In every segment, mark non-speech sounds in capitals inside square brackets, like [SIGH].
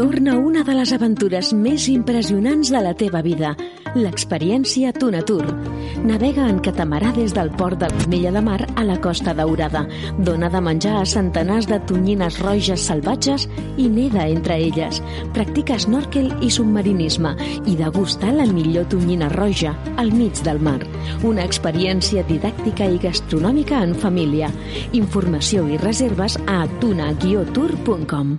Torna una de les aventures més impressionants de la teva vida, l'experiència Tunatur. Navega en catamarà des del port de l'Ametlla de Mar a la Costa Daurada. Dona de menjar a centenars de tonyines roges salvatges i neda entre elles. Practica snorkel i submarinisme i degusta la millor tonyina roja al mig del mar. Una experiència didàctica i gastronòmica en família. Informació i reserves a tuna-tour.com.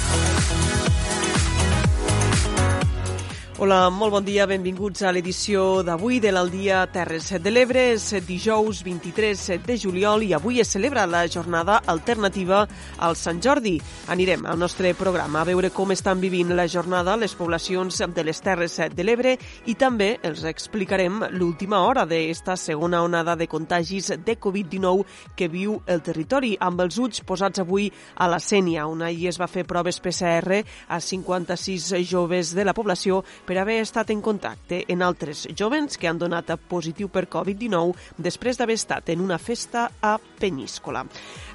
Hola, molt bon dia, benvinguts a l'edició d'avui de l'Aldia Terres de l'Ebre. És dijous 23 de juliol i avui es celebra la jornada alternativa al Sant Jordi. Anirem al nostre programa a veure com estan vivint la jornada les poblacions de les Terres de l'Ebre i també els explicarem l'última hora d'esta segona onada de contagis de Covid-19 que viu el territori, amb els ulls posats avui a la Sènia, on ahir es va fer proves PCR a 56 joves de la població per haver estat en contacte en altres jovens que han donat positiu per Covid-19 després d'haver estat en una festa a Peníscola.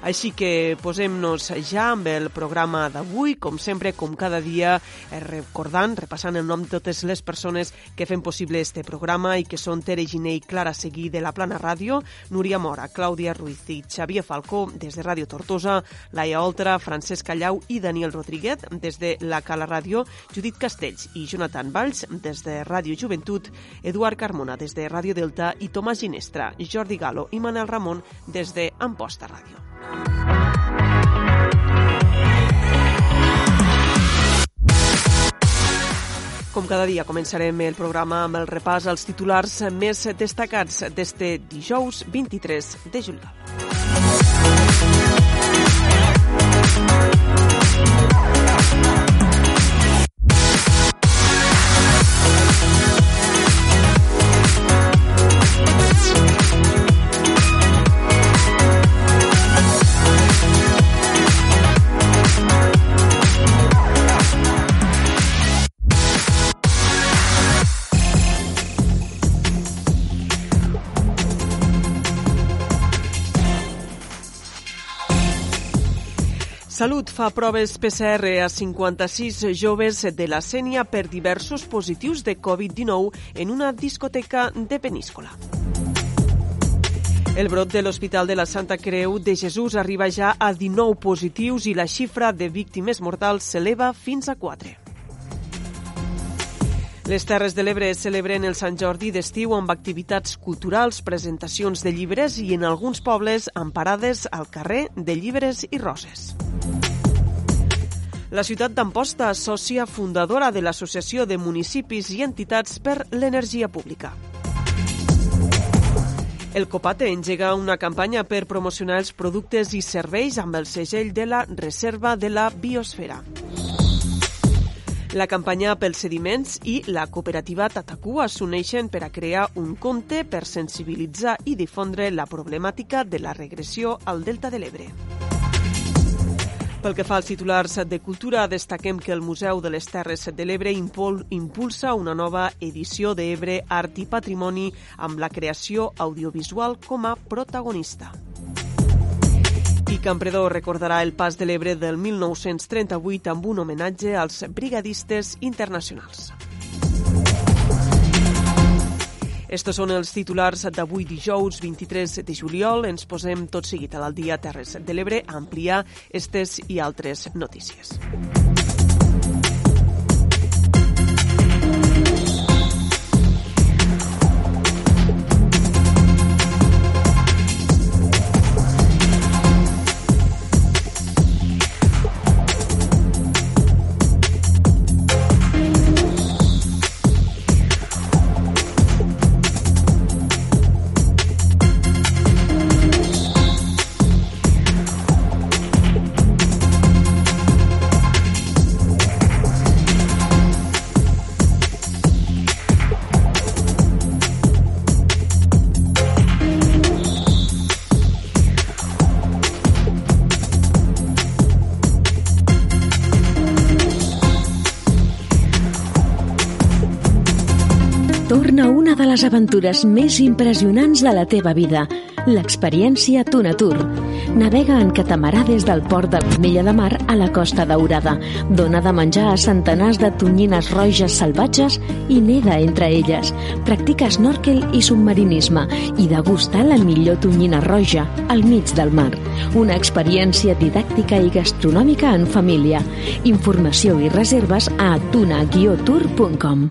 Així que posem-nos ja amb el programa d'avui, com sempre, com cada dia, eh, recordant, repassant el nom de totes les persones que fem possible este programa i que són Tere Giné i Clara Seguí de la Plana Ràdio, Núria Mora, Clàudia Ruiz i Xavier Falcó des de Ràdio Tortosa, Laia Oltra, Francesc Callau i Daniel Rodríguez des de la Cala Ràdio, Judit Castells i Jonathan Valls des de Ràdio Joventut, Eduard Carmona des de Ràdio Delta i Tomàs Ginestra, Jordi Galo i Manel Ramon des de Amposta Ràdio. Com cada dia començarem el programa amb el repàs als titulars més destacats d'este dijous 23 de juliol. Salut fa proves PCR a 56 joves de la Sènia per diversos positius de Covid-19 en una discoteca de Peníscola. El brot de l'Hospital de la Santa Creu de Jesús arriba ja a 19 positius i la xifra de víctimes mortals s'eleva fins a 4. Les Terres de l'Ebre celebren el Sant Jordi d'estiu amb activitats culturals, presentacions de llibres i en alguns pobles amb parades al carrer de llibres i roses. La ciutat d'Amposta, sòcia fundadora de l'Associació de Municipis i Entitats per l'Energia Pública. El Copate engega una campanya per promocionar els productes i serveis amb el segell de la Reserva de la Biosfera. La campanya pels sediments i la cooperativa Tatacua s'uneixen per a crear un compte per sensibilitzar i difondre la problemàtica de la regressió al Delta de l'Ebre. Pel que fa als titulars de cultura, destaquem que el Museu de les Terres de l'Ebre impul impulsa una nova edició d'Ebre Art i Patrimoni amb la creació audiovisual com a protagonista. Campredó recordarà el pas de l'Ebre del 1938 amb un homenatge als brigadistes internacionals. Estos són els titulars d'avui dijous 23 de juliol. Ens posem tot seguit a l'Aldia Terres de l'Ebre a ampliar estes i altres notícies. Les aventures més impressionants de la teva vida, l'experiència Tunatur. Navega en catamarà des del port de l'Ametlla de Mar a la Costa Daurada. Dona de menjar a centenars de tonyines roges salvatges i neda entre elles. Practica snorkel i submarinisme i degusta la millor tonyina roja al mig del mar. Una experiència didàctica i gastronòmica en família. Informació i reserves a tuna-tour.com.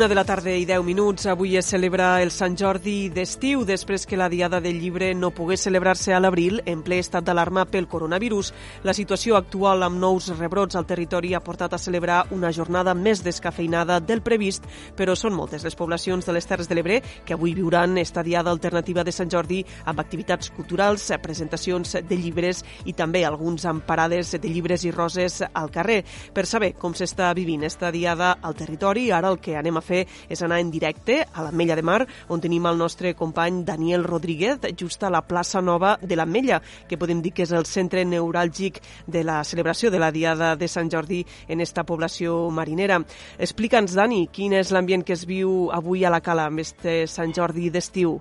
Una de la tarda i 10 minuts. Avui es celebra el Sant Jordi d'estiu, després que la Diada del Llibre no pogués celebrar-se a l'abril en ple estat d'alarma pel coronavirus. La situació actual amb nous rebrots al territori ha portat a celebrar una jornada més descafeinada del previst, però són moltes les poblacions de les Terres de l'Ebre que avui viuran esta Diada alternativa de Sant Jordi amb activitats culturals, presentacions de llibres i també alguns amb parades de llibres i roses al carrer. Per saber com s'està vivint esta Diada al territori, ara el que anem a fer fer és anar en directe a l'Ametlla de Mar, on tenim el nostre company Daniel Rodríguez, just a la plaça Nova de l'Ametlla, que podem dir que és el centre neuràlgic de la celebració de la Diada de Sant Jordi en esta població marinera. Explica'ns, Dani, quin és l'ambient que es viu avui a la Cala amb este Sant Jordi d'estiu.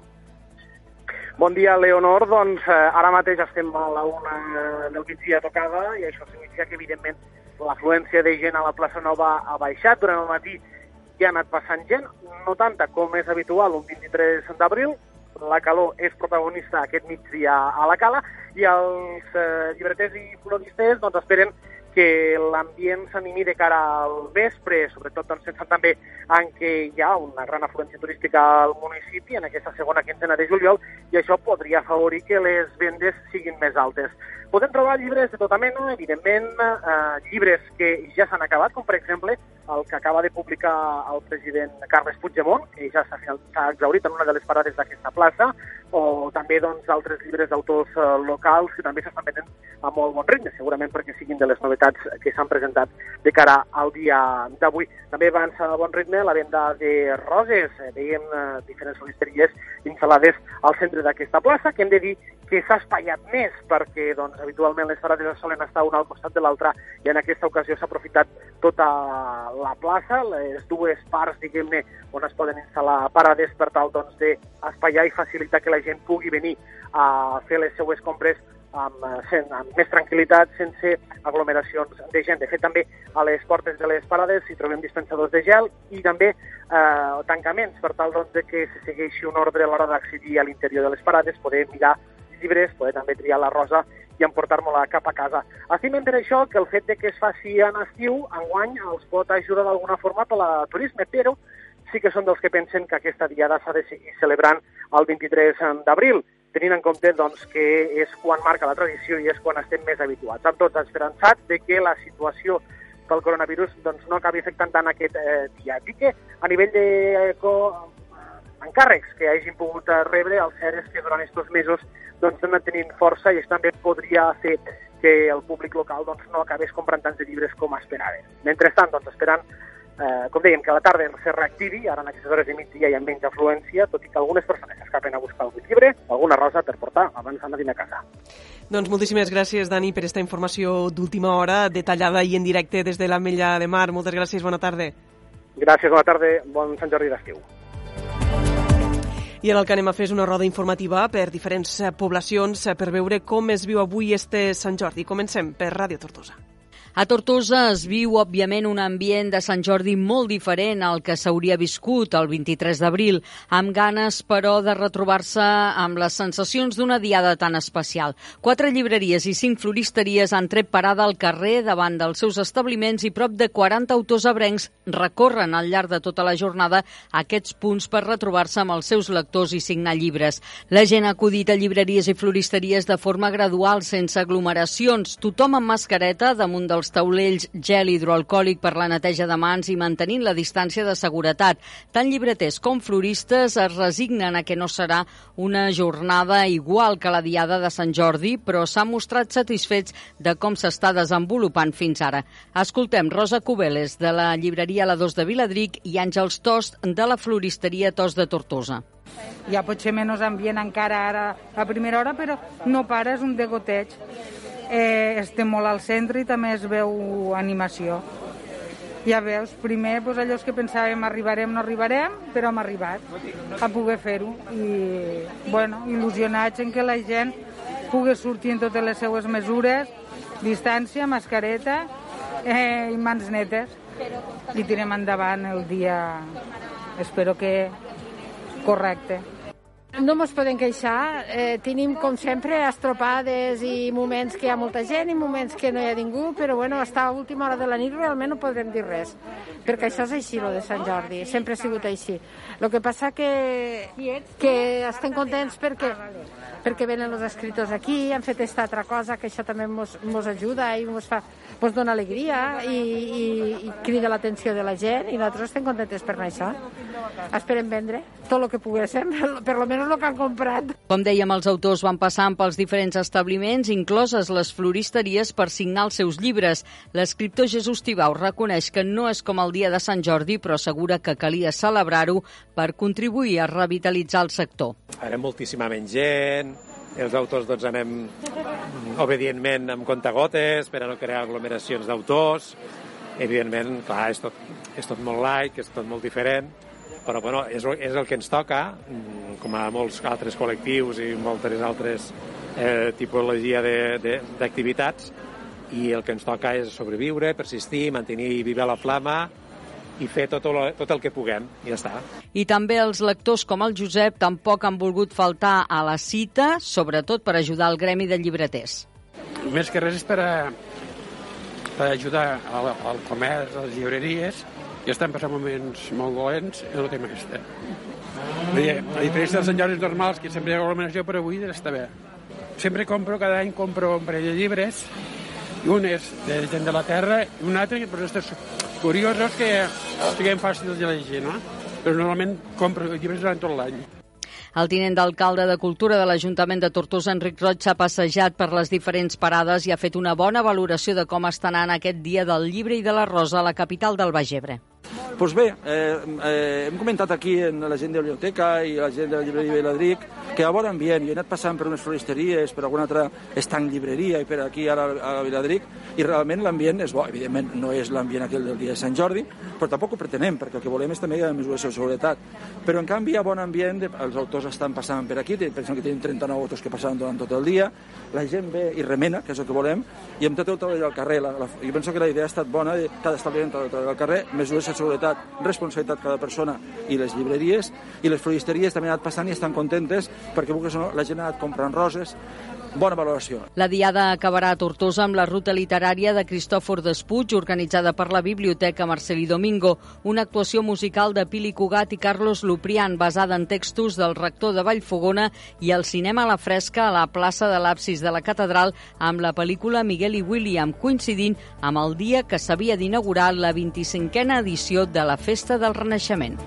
Bon dia, Leonor. Doncs eh, ara mateix estem a la una del migdia tocada i això significa que, evidentment, l'afluència de gent a la plaça Nova ha baixat. Durant el matí hi ha anat passant gent, no tanta com és habitual un 23 d'abril, la calor és protagonista aquest migdia a la cala i els eh, llibreters i floristes doncs, esperen que l'ambient s'animi de cara al vespre, sobretot doncs, pensant també en què hi ha una gran afluència turística al municipi en aquesta segona quinzena de juliol i això podria afavorir que les vendes siguin més altes. Podem trobar llibres de tota mena, evidentment, eh, llibres que ja s'han acabat, com per exemple el que acaba de publicar el president Carles Puigdemont, que ja s'ha exaurit en una de les parades d'aquesta plaça, o també doncs, altres llibres d'autors eh, locals que també s'estan venent a molt bon ritme, segurament perquè siguin de les novetats que s'han presentat de cara al dia d'avui. També avança a bon ritme la venda de roses. Eh, veiem eh, diferents solisteries instal·lades al centre d'aquesta plaça, que hem de dir que s'ha espaiat més perquè doncs, habitualment les parades solen estar una al costat de l'altra i en aquesta ocasió s'ha aprofitat tota la plaça, les dues parts, diguem-ne, on es poden instal·lar parades per tal doncs, d'espaiar i facilitar que la gent pugui venir a fer les seues compres amb, amb més tranquil·litat, sense aglomeracions de gent. De fet, també a les portes de les parades hi trobem dispensadors de gel i també eh, tancaments per tal doncs, de que se segueixi un ordre a l'hora d'accedir a l'interior de les parades, poder mirar llibres, poder també triar la rosa i emportar-me-la cap a casa. Estimen per això que el fet de que es faci en estiu, enguany, els pot ajudar d'alguna forma per la turisme, però sí que són dels que pensen que aquesta diada s'ha de seguir celebrant el 23 d'abril, tenint en compte doncs, que és quan marca la tradició i és quan estem més habituats. Amb tots esperançats de que la situació del coronavirus doncs, no acabi afectant tant aquest eh, dia. Dic que a nivell de eh, encàrrecs que hagin pogut rebre, el cert és que durant aquests mesos doncs, estan tenint força i això també podria fer que el públic local doncs, no acabés comprant tants de llibres com esperava. Mentrestant, doncs, esperant, eh, com dèiem, que a la tarda se reactivi, ara en aquestes hores de migdia hi ha menys afluència, tot i que algunes persones escapen a buscar algun llibre, alguna rosa per portar abans d'anar a casa. Doncs moltíssimes gràcies, Dani, per aquesta informació d'última hora, detallada i en directe des de la Mella de Mar. Moltes gràcies, bona tarda. Gràcies, bona tarda, bon Sant Jordi d'estiu. I ara el que anem a fer és una roda informativa per diferents eh, poblacions eh, per veure com es viu avui este Sant Jordi. Comencem per Ràdio Tortosa. A Tortosa es viu, òbviament, un ambient de Sant Jordi molt diferent al que s'hauria viscut el 23 d'abril, amb ganes, però, de retrobar-se amb les sensacions d'una diada tan especial. Quatre llibreries i cinc floristeries han tret parada al carrer davant dels seus establiments i prop de 40 autors abrencs recorren al llarg de tota la jornada aquests punts per retrobar-se amb els seus lectors i signar llibres. La gent ha acudit a llibreries i floristeries de forma gradual, sense aglomeracions, tothom amb mascareta damunt del als taulells gel hidroalcohòlic per la neteja de mans i mantenint la distància de seguretat. Tant llibreters com floristes es resignen a que no serà una jornada igual que la Diada de Sant Jordi, però s'han mostrat satisfets de com s'està desenvolupant fins ara. Escoltem Rosa Cubeles, de la llibreria La 2 de Viladric, i Àngels Tost, de la floristeria Tos de Tortosa. Hi ha potser menys ambient encara ara a primera hora, però no para, és un degoteig. Eh, estem molt al centre i també es veu animació. Ja veus, primer doncs, allò que pensàvem arribarem, no arribarem, però hem arribat a poder fer-ho. I, bueno, il·lusionats en que la gent pugui sortir en totes les seues mesures, distància, mascareta eh, i mans netes. I tirem endavant el dia, espero que correcte. No ens podem queixar, eh, tenim com sempre estropades i moments que hi ha molta gent i moments que no hi ha ningú, però bueno, està a última hora de la nit realment no podrem dir res, perquè això és així, lo de Sant Jordi, sempre ha sigut així. El que passa que, que estem contents perquè perquè venen els escriptors aquí, han fet aquesta altra cosa, que això també ens ajuda i ens fa, mos dona alegria i, i, i crida l'atenció de la gent i nosaltres estem contentes per això. Esperem vendre tot el que poguéssim, [LAUGHS] per lo menys el que han comprat. Com dèiem, els autors van passant pels diferents establiments, incloses les floristeries, per signar els seus llibres. L'escriptor Jesús Tibau reconeix que no és com el dia de Sant Jordi, però assegura que calia celebrar-ho per contribuir a revitalitzar el sector. Ara moltíssima menys gent, els autors doncs, anem obedientment amb contagotes per a no crear aglomeracions d'autors. Evidentment, clar, és tot, és tot molt laic, és tot molt diferent, però bueno, és, és el que ens toca, mm, com a molts altres col·lectius i moltes altres eh, tipologia d'activitats, i el que ens toca és sobreviure, persistir, mantenir viva la flama i fer tot el, tot el que puguem, i ja està. I també els lectors com el Josep tampoc han volgut faltar a la cita, sobretot per ajudar al gremi de llibreters. Més que res és per, a, per ajudar al, al comerç, a les llibreries, i estan passant moments molt dolents en el tema aquest. A diferència dels senyors normals, que sempre hi ha aglomeració, però avui està bé. Sempre compro, cada any compro un parell de llibres, i un és de gent de la terra, i un altre, però estos curiosos que siguem fàcils de llegir, no? Però normalment compro llibres durant tot l'any. El tinent d'alcalde de Cultura de l'Ajuntament de Tortosa, Enric Roig, s'ha passejat per les diferents parades i ha fet una bona valoració de com està anant aquest dia del llibre i de la rosa a la capital del Baix Ebre. Doncs bé, eh, eh, hem comentat aquí en la gent de la biblioteca i la gent de la llibreria Viladric que a bon ambient, jo he anat passant per unes floristeries, per alguna altra estanc llibreria i per aquí ara a Viladric, i realment l'ambient és bo. Evidentment no és l'ambient aquell del dia de Sant Jordi, però tampoc ho pretenem, perquè el que volem és també mesures de seguretat. Però en canvi ha bon ambient, els autors estan passant per aquí, pensem que tenim 39 autors que passaran durant tot el dia, la gent ve i remena, que és el que volem, i hem tot el treball al carrer. La, la, jo penso que la idea ha estat bona, de cada establiment al carrer, mesures de seguretat, responsabilitat cada persona i les llibreries, i les floristeries també han anat passant i estan contentes perquè no, la gent ha anat comprant roses, bona valoració. La Diada acabarà a Tortosa amb la ruta literària de Cristòfor Despuig, organitzada per la Biblioteca Marcelí Domingo, una actuació musical de Pili Cugat i Carlos Luprian, basada en textos del rector de Vallfogona i el cinema a la fresca a la plaça de l'absis de la catedral amb la pel·lícula Miguel i William, coincidint amb el dia que s'havia d'inaugurar la 25a edició de la Festa del Renaixement.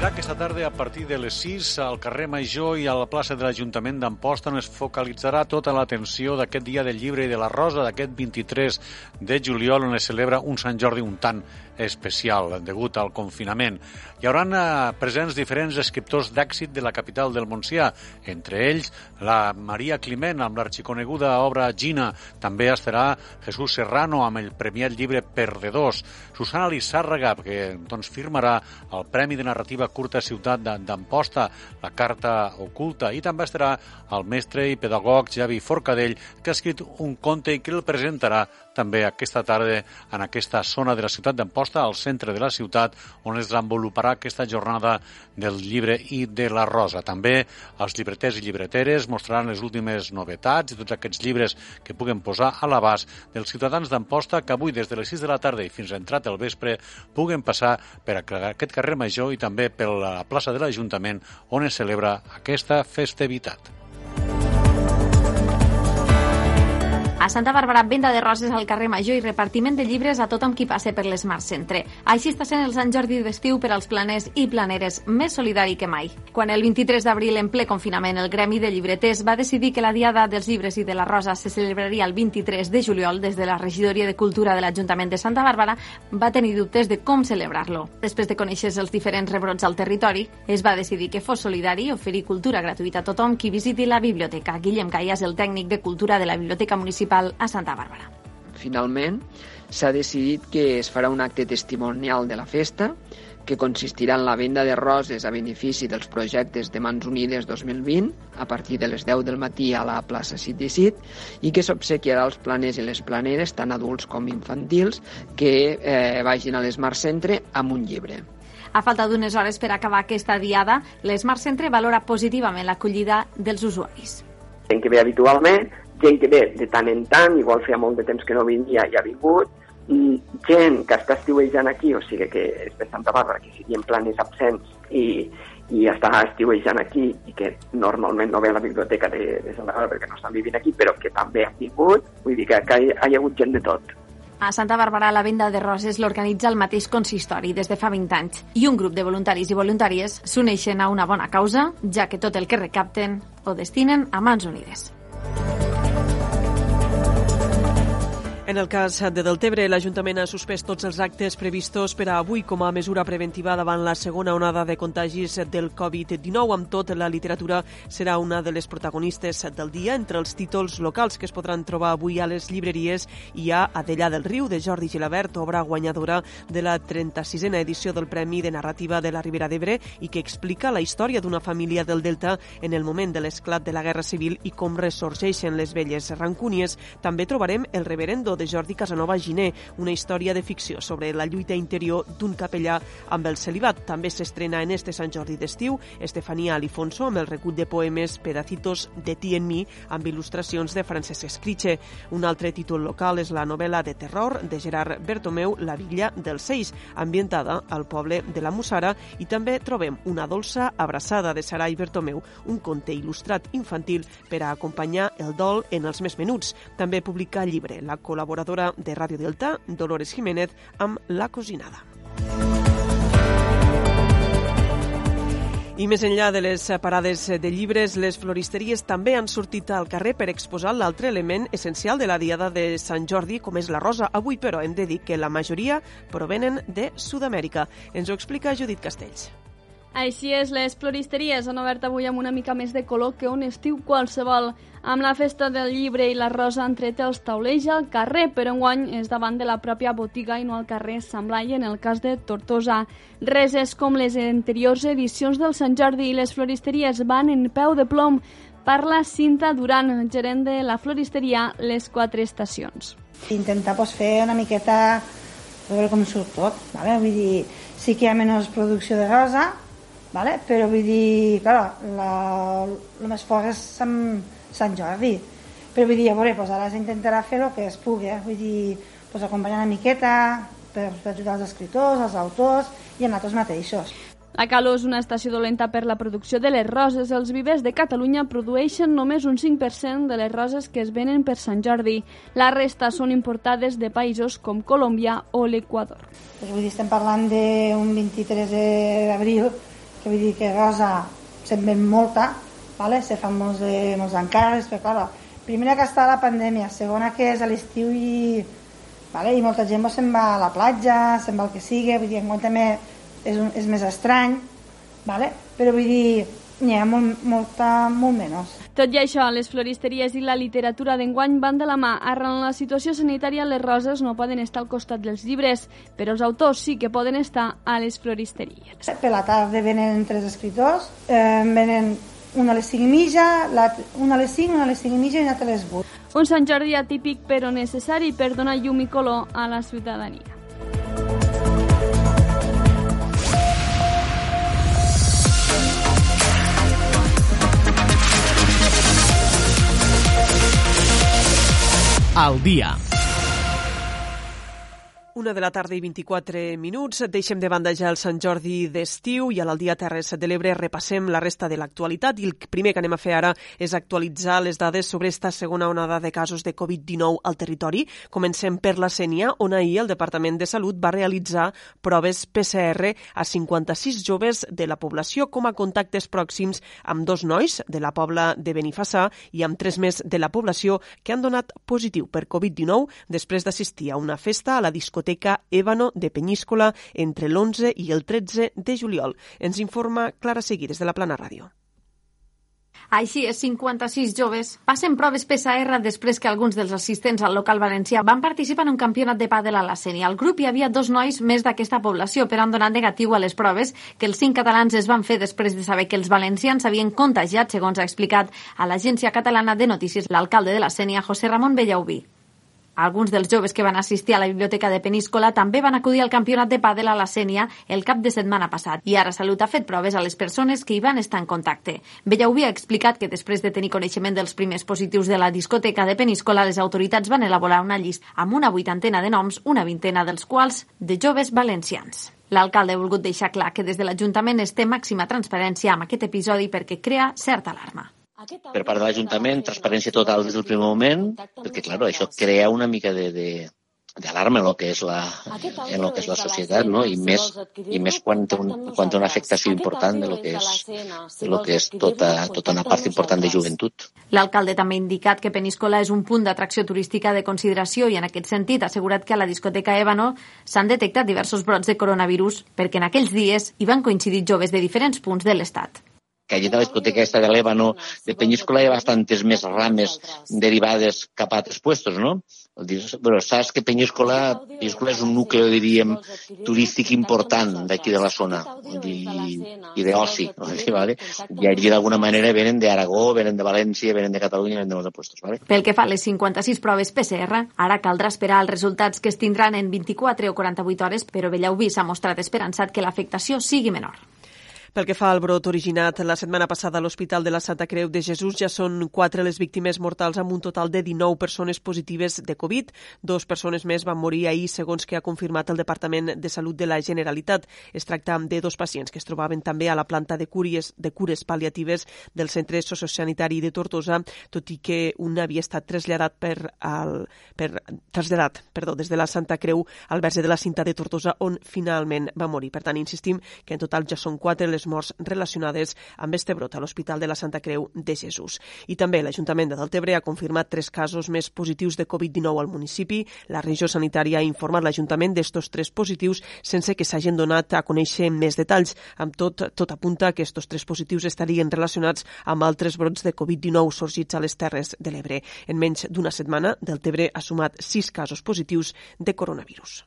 Serà aquesta tarda a partir de les 6 al carrer Major i a la plaça de l'Ajuntament d'Amposta on es focalitzarà tota l'atenció d'aquest dia del llibre i de la rosa d'aquest 23 de juliol on es celebra un Sant Jordi un tant especial degut al confinament. Hi haurà eh, presents diferents escriptors d'èxit de la capital del Montsià, entre ells la Maria Climent amb l'arxiconeguda obra Gina. També estarà Jesús Serrano amb el premiat llibre Perdedors. Susana Lissàrrega, que doncs, firmarà el Premi de Narrativa Curta Ciutat d'Amposta, la Carta Oculta, i també estarà el mestre i pedagog Javi Forcadell, que ha escrit un conte i que el presentarà també aquesta tarda en aquesta zona de la ciutat d'Amposta, al centre de la ciutat, on es desenvoluparà aquesta jornada del llibre i de la rosa. També els llibreters i llibreteres mostraran les últimes novetats i tots aquests llibres que puguen posar a l'abast dels ciutadans d'Amposta que avui des de les 6 de la tarda i fins entrat el vespre puguen passar per aquest carrer Major i també per la plaça de l'Ajuntament on es celebra aquesta festivitat. A Santa Bàrbara, venda de roses al carrer Major i repartiment de llibres a tothom qui passe per l'Smart Centre. Així està sent el Sant Jordi d'estiu per als planers i planeres més solidari que mai. Quan el 23 d'abril, en ple confinament, el Gremi de Llibreters va decidir que la Diada dels Llibres i de la Rosa se celebraria el 23 de juliol des de la Regidoria de Cultura de l'Ajuntament de Santa Bàrbara, va tenir dubtes de com celebrar-lo. Després de conèixer els diferents rebrots al territori, es va decidir que fos solidari i oferir cultura gratuïta a tothom qui visiti la biblioteca. Guillem Caia és el tècnic de cultura de la Biblioteca Municipal municipal a Santa Bàrbara. Finalment, s'ha decidit que es farà un acte testimonial de la festa que consistirà en la venda de roses a benefici dels projectes de Mans Unides 2020 a partir de les 10 del matí a la plaça City Sit i que s'obsequiarà als planers i les planeres, tant adults com infantils, que eh, vagin a l'Smart Centre amb un llibre. A falta d'unes hores per acabar aquesta diada, l'Smart Centre valora positivament l'acollida dels usuaris. Gent que ve habitualment gent que ve de tant en tant, igual feia molt de temps que no venia i ha vingut, gent que està estiuejant aquí, o sigui que és de Santa Bàrbara, que siguin planes absents i, i està estiuejant aquí i que normalment no ve a la biblioteca de, de Santa Bàrbara perquè no estan vivint aquí, però que també han vingut, vull dir que, que hi, hi ha hagut gent de tot. A Santa Bàrbara la venda de roses l'organitza el mateix consistori des de fa 20 anys i un grup de voluntaris i voluntàries s'uneixen a una bona causa, ja que tot el que recapten ho destinen a Mans Unides. En el cas de Deltebre, l'Ajuntament ha suspès tots els actes previstos per a avui com a mesura preventiva davant la segona onada de contagis del Covid-19. Amb tot, la literatura serà una de les protagonistes del dia. Entre els títols locals que es podran trobar avui a les llibreries hi ha Adellà del Riu, de Jordi Gilabert, obra guanyadora de la 36a edició del Premi de Narrativa de la Ribera d'Ebre i que explica la història d'una família del Delta en el moment de l'esclat de la Guerra Civil i com ressorgeixen les velles rancúnies. També trobarem el reverendo de Jordi Casanova Giné, una història de ficció sobre la lluita interior d'un capellà amb el celibat. També s'estrena en este Sant Jordi d'estiu Estefania Alifonso amb el recull de poemes Pedacitos de ti en mi amb il·lustracions de Francesc Escriche. Un altre títol local és la novel·la de terror de Gerard Bertomeu, La Villa dels Seix, ambientada al poble de la Mussara i també trobem una dolça abraçada de Sarai Bertomeu, un conte il·lustrat infantil per a acompanyar el dol en els més menuts. També publica llibre la col·laboració col·laboradora de Ràdio Delta, Dolores Jiménez, amb La Cosinada. I més enllà de les parades de llibres, les floristeries també han sortit al carrer per exposar l'altre element essencial de la Diada de Sant Jordi, com és la rosa. Avui, però, hem de dir que la majoria provenen de Sud-amèrica. Ens ho explica Judit Castells. Així és, les floristeries han obert avui amb una mica més de color que un estiu qualsevol. Amb la festa del llibre i la rosa han tret els taulells al carrer, però enguany és davant de la pròpia botiga i no al carrer Sant Blai en el cas de Tortosa. Res és com les anteriors edicions del Sant Jordi i les floristeries van en peu de plom. Parla Cinta Duran, gerent de la floristeria Les Quatre Estacions. Intentar pues, fer una miqueta a veure com surt tot, vale? vull dir, sí que hi ha menys producció de rosa, vale? però vull dir, clar, la, el més fort és Sant, Sant Jordi, però vull dir, a veure, doncs ara s'intentarà fer el que es pugui, eh? vull dir, doncs acompanyar una miqueta per, per ajudar els escriptors, els autors i a nosaltres mateixos. La calor és una estació dolenta per la producció de les roses. Els vivers de Catalunya produeixen només un 5% de les roses que es venen per Sant Jordi. La resta són importades de països com Colòmbia o l'Equador. Pues vull dir, estem parlant d'un 23 d'abril que vull dir que rosa se'n ven molta, vale? se fan molts, de, molts encàrrecs, però clar, primera que està la pandèmia, segona que és a l'estiu i, vale? i molta gent se'n va a la platja, se'n va al que sigui, vull dir, en també és, un, és més estrany, vale? però vull dir, n'hi ha molt, molta, molt menys. Tot i això, les floristeries i la literatura d'enguany van de la mà. Arran la situació sanitària, les roses no poden estar al costat dels llibres, però els autors sí que poden estar a les floristeries. Per la tarda venen tres escriptors, eh, venen una a les 5 i mitja, una a les 5, una a les 5 i mitja i una a les 8. Un Sant Jordi atípic però necessari per donar llum i color a la ciutadania. Al dia. Una de la tarda i 24 minuts. Deixem de banda ja el Sant Jordi d'estiu i a l'Aldia Terres de l'Ebre repassem la resta de l'actualitat i el primer que anem a fer ara és actualitzar les dades sobre esta segona onada de casos de Covid-19 al territori. Comencem per la Sènia, on ahir el Departament de Salut va realitzar proves PCR a 56 joves de la població com a contactes pròxims amb dos nois de la Pobla de Benifassà i amb tres més de la població que han donat positiu per Covid-19 després d'assistir a una festa a la discoteca discoteca Ébano de Penyíscola entre l'11 i el 13 de juliol. Ens informa Clara Seguí des de la Plana Ràdio. Així és, 56 joves passen proves PCR després que alguns dels assistents al local valencià van participar en un campionat de pàdel a la Sènia. Al grup hi havia dos nois més d'aquesta població, però han donat negatiu a les proves que els cinc catalans es van fer després de saber que els valencians havien contagiat, segons ha explicat a l'Agència Catalana de Notícies l'alcalde de la Sènia, José Ramon Bellaubí. Alguns dels joves que van assistir a la biblioteca de Peníscola també van acudir al campionat de pàdel a la Sènia el cap de setmana passat i ara Salut ha fet proves a les persones que hi van estar en contacte. Bellaubí ha explicat que després de tenir coneixement dels primers positius de la discoteca de Peníscola, les autoritats van elaborar una llista amb una vuitantena de noms, una vintena dels quals de joves valencians. L'alcalde ha volgut deixar clar que des de l'Ajuntament es té màxima transparència amb aquest episodi perquè crea certa alarma per part de l'Ajuntament, transparència total des del primer moment, perquè, clar, això crea una mica de, de, d'alarma en el que és la, en el que és la societat, no? I més, i més quan té, un, quan té una afectació important de lo que és, de lo que és tota, tota una part important de joventut. L'alcalde també ha indicat que Peníscola és un punt d'atracció turística de consideració i en aquest sentit ha assegurat que a la discoteca Ébano s'han detectat diversos brots de coronavirus perquè en aquells dies hi van coincidir joves de diferents punts de l'Estat de la discoteca esta de l'Ébano, de Peñíscola, ha bastantes més rames derivades cap a altres puestos, no? Però saps que Peñíscola, Peñíscola és un nucli, diríem, turístic important d'aquí de la zona i, i d'oci? [LAUGHS] ¿vale? i allí d'alguna manera venen d'Aragó, venen de València, venen de Catalunya, venen de molts puestos. ¿vale? Pel que fa a les 56 proves PCR, ara caldrà esperar els resultats que es tindran en 24 o 48 hores, però Bellaubí s'ha mostrat esperançat que l'afectació sigui menor. Pel que fa al brot originat la setmana passada a l'Hospital de la Santa Creu de Jesús, ja són quatre les víctimes mortals amb un total de 19 persones positives de Covid. Dos persones més van morir ahir, segons que ha confirmat el Departament de Salut de la Generalitat. Es tracta de dos pacients que es trobaven també a la planta de cures, de cures paliatives del Centre Sociosanitari de Tortosa, tot i que un havia estat traslladat per, al, per traslladat perdó, des de la Santa Creu al verge de la cinta de Tortosa, on finalment va morir. Per tant, insistim que en total ja són quatre les les morts relacionades amb este brot a l'Hospital de la Santa Creu de Jesús. I també l'Ajuntament de Deltebre ha confirmat tres casos més positius de Covid-19 al municipi. La regió sanitària ha informat l'Ajuntament d'estos tres positius sense que s'hagin donat a conèixer més detalls. Amb tot, tot apunta que estos tres positius estarien relacionats amb altres brots de Covid-19 sorgits a les Terres de l'Ebre. En menys d'una setmana, Deltebre ha sumat sis casos positius de coronavirus.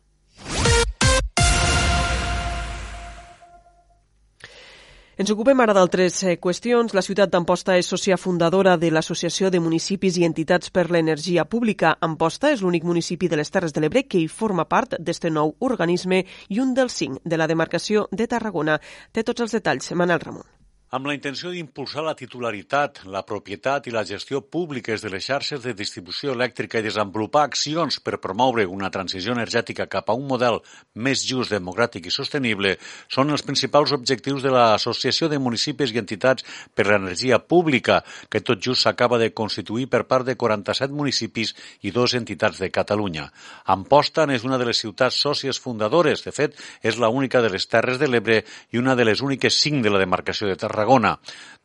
Ens ocupem ara d'altres eh, qüestions. La ciutat d'Amposta és sòcia fundadora de l'Associació de Municipis i Entitats per l'Energia Pública. Amposta és l'únic municipi de les Terres de l'Ebre que hi forma part d'este nou organisme i un dels cinc de la demarcació de Tarragona. Té tots els detalls, Manel Ramon amb la intenció d'impulsar la titularitat, la propietat i la gestió públiques de les xarxes de distribució elèctrica i desenvolupar accions per promoure una transició energètica cap a un model més just, democràtic i sostenible, són els principals objectius de l'Associació de Municipis i Entitats per l'Energia Pública, que tot just s'acaba de constituir per part de 47 municipis i dos entitats de Catalunya. Amposta és una de les ciutats sòcies fundadores, de fet, és la única de les Terres de l'Ebre i una de les úniques cinc de la demarcació de Tarragona Tarragona.